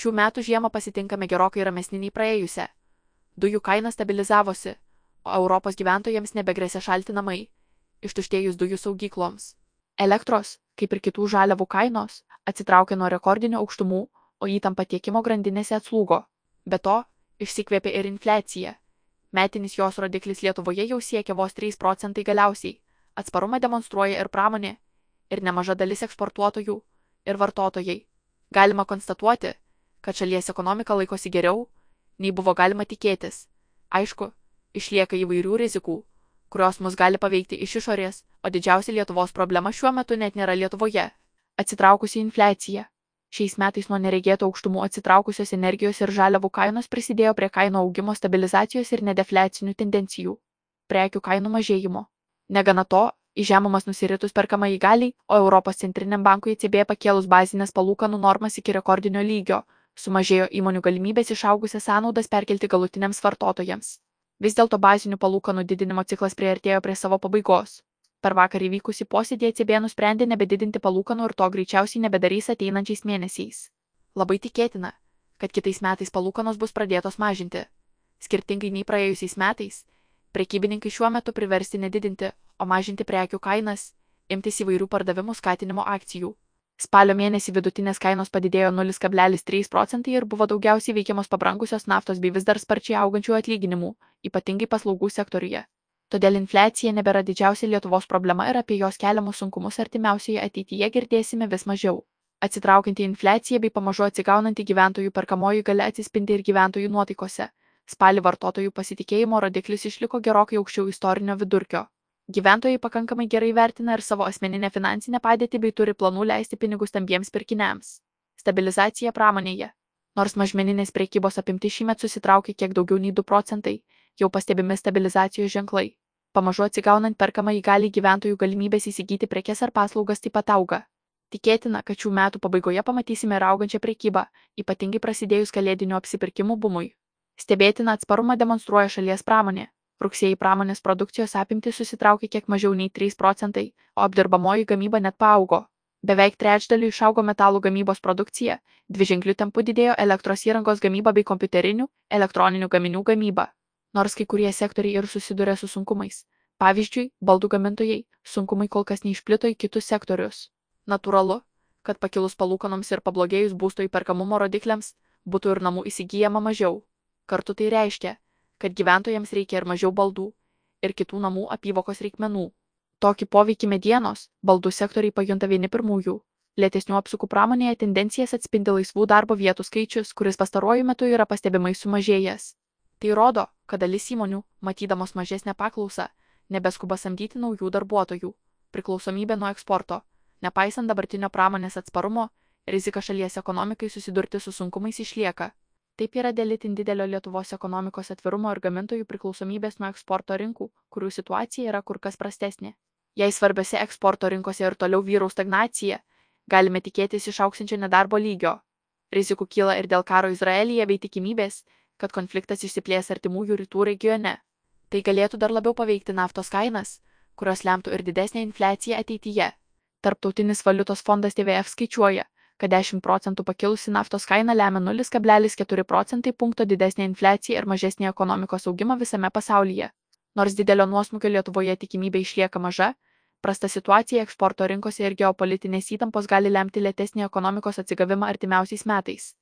Šių metų žiemą pasitinkame gerokai ramesnį nei praėjusią. Dujų kaina stabilizavosi, o Europos gyventojams nebegrėsia šalti namai, ištuštėjus dujų saugykloms. Elektros, kaip ir kitų žaliavų kainos, atsitraukė nuo rekordinių aukštumų, o įtampa tiekimo grandinėse atslūgo. Be to, išsikvėpė ir infliacija. Metinis jos rodiklis Lietuvoje jau siekia vos 3 procentai galiausiai. Atsparumą demonstruoja ir pramonė, ir nemaža dalis eksportuotojų, ir vartotojai. Galima konstatuoti, kad šalies ekonomika laikosi geriau, nei buvo galima tikėtis. Aišku, išlieka įvairių rizikų, kurios mus gali paveikti iš išorės, o didžiausia Lietuvos problema šiuo metu net nėra Lietuvoje - atsitraukusi infliacija. Šiais metais nuo neregėtų aukštumų atsitraukusios energijos ir žaliavų kainos prisidėjo prie kainų augimo stabilizacijos ir nedefliacinių tendencijų - prekių kainų mažėjimo. Negana to, į žemumas nusiritus perkama į galiai, o Europos centriniam bankui ECB pakėlus bazinės palūkanų normas iki rekordinio lygio, sumažėjo įmonių galimybės išaugusias sąnaudas perkelti galutiniams vartotojams. Vis dėlto bazinių palūkanų didinimo ciklas prieartėjo prie savo pabaigos. Per vakar įvykusi posėdį ECB nusprendė nebedidinti palūkanų ir to greičiausiai nebedarys ateinančiais mėnesiais. Labai tikėtina, kad kitais metais palūkanos bus pradėtos mažinti. Skirtingai nei praėjusiais metais, prekybininkai šiuo metu priversti nedidinti, o mažinti prekių kainas, imtis įvairių pardavimų skatinimo akcijų. Spalio mėnesį vidutinės kainos padidėjo 0,3 procentai ir buvo daugiausiai veikiamos pabrangusios naftos bei vis dar sparčiai augančių atlyginimų, ypatingai paslaugų sektoriuje. Todėl infliacija nebėra didžiausia Lietuvos problema ir apie jos keliamus sunkumus artimiausioje ateityje girdėsime vis mažiau. Atsitraukianti infliacija bei pamažu atsigaunanti gyventojų perkamoji gale atsispindi ir gyventojų nuotaikose. Spalį vartotojų pasitikėjimo rodiklis išliko gerokai aukščiau istorinio vidurkio. Gyventojai pakankamai gerai vertina ir savo asmeninę finansinę padėtį bei turi planų leisti pinigus stambiems pirkiniams. Stabilizacija pramonėje. Nors mažmeninės priekybos apimti šįmet susitraukė kiek daugiau nei 2 procentai, jau pastebimi stabilizacijos ženklai. Pamažu atsigaunant perkamą į galį gyventojų galimybės įsigyti prekes ar paslaugas taip pat auga. Tikėtina, kad šių metų pabaigoje pamatysime ir augančią priekybą, ypatingai prasidėjus kalėdinių apsipirkimų bumui. Stebėtina atsparumą demonstruoja šalies pramonė. Rugsėjai pramonės produkcijos apimtis susitraukė kiek mažiau nei 3 procentai, o apdirbamoji gamyba net paaugo. Beveik trečdaliu išaugo metalų gamybos produkcija, dviženklių tempų didėjo elektros įrangos gamyba bei kompiuterinių, elektroninių gaminių gamyba. Nors kai kurie sektoriai ir susiduria su sunkumais. Pavyzdžiui, baldų gamintojai, sunkumai kol kas neišplito į kitus sektorius. Natūralu, kad pakilus palūkanoms ir pablogėjus būsto įperkamumo rodikliams, būtų ir namų įsigijama mažiau. Kartu tai reiškia, kad gyventojams reikia ir mažiau baldų ir kitų namų apyvokos reikmenų. Tokį poveikį medienos, baldų sektoriai pajunta vieni pirmųjų. Lėtesnių apsukų pramonėje tendencijas atspindi laisvų darbo vietų skaičius, kuris pastaruoju metu yra pastebimai sumažėjęs. Tai rodo, kad dalis įmonių, matydamos mažesnę paklausą, nebeskuba samdyti naujų darbuotojų. Priklausomybė nuo eksporto, nepaisant dabartinio pramonės atsparumo, rizika šalies ekonomikai susidurti su sunkumais išlieka. Taip yra dėl itin didelio Lietuvos ekonomikos atvirumo ir gamintojų priklausomybės nuo eksporto rinkų, kurių situacija yra kur kas prastesnė. Jei svarbiose eksporto rinkose ir toliau vyraus stagnacija, galime tikėtis išauksinčio nedarbo lygio. Rizikų kyla ir dėl karo Izraelyje bei tikimybės, kad konfliktas išsiplės artimųjų rytų regione. Tai galėtų dar labiau paveikti naftos kainas, kurios lemtų ir didesnę infliaciją ateityje. Tarptautinis valiutos fondas TVF skaičiuoja, kad 10 procentų pakilusi naftos kaina lemia 0,4 procentai punkto didesnį infliaciją ir mažesnį ekonomikos augimą visame pasaulyje. Nors didelio nuosmukio Lietuvoje tikimybė išlieka maža, prasta situacija eksporto rinkose ir geopolitinės įtampos gali lemti lėtesnį ekonomikos atsigavimą artimiausiais metais.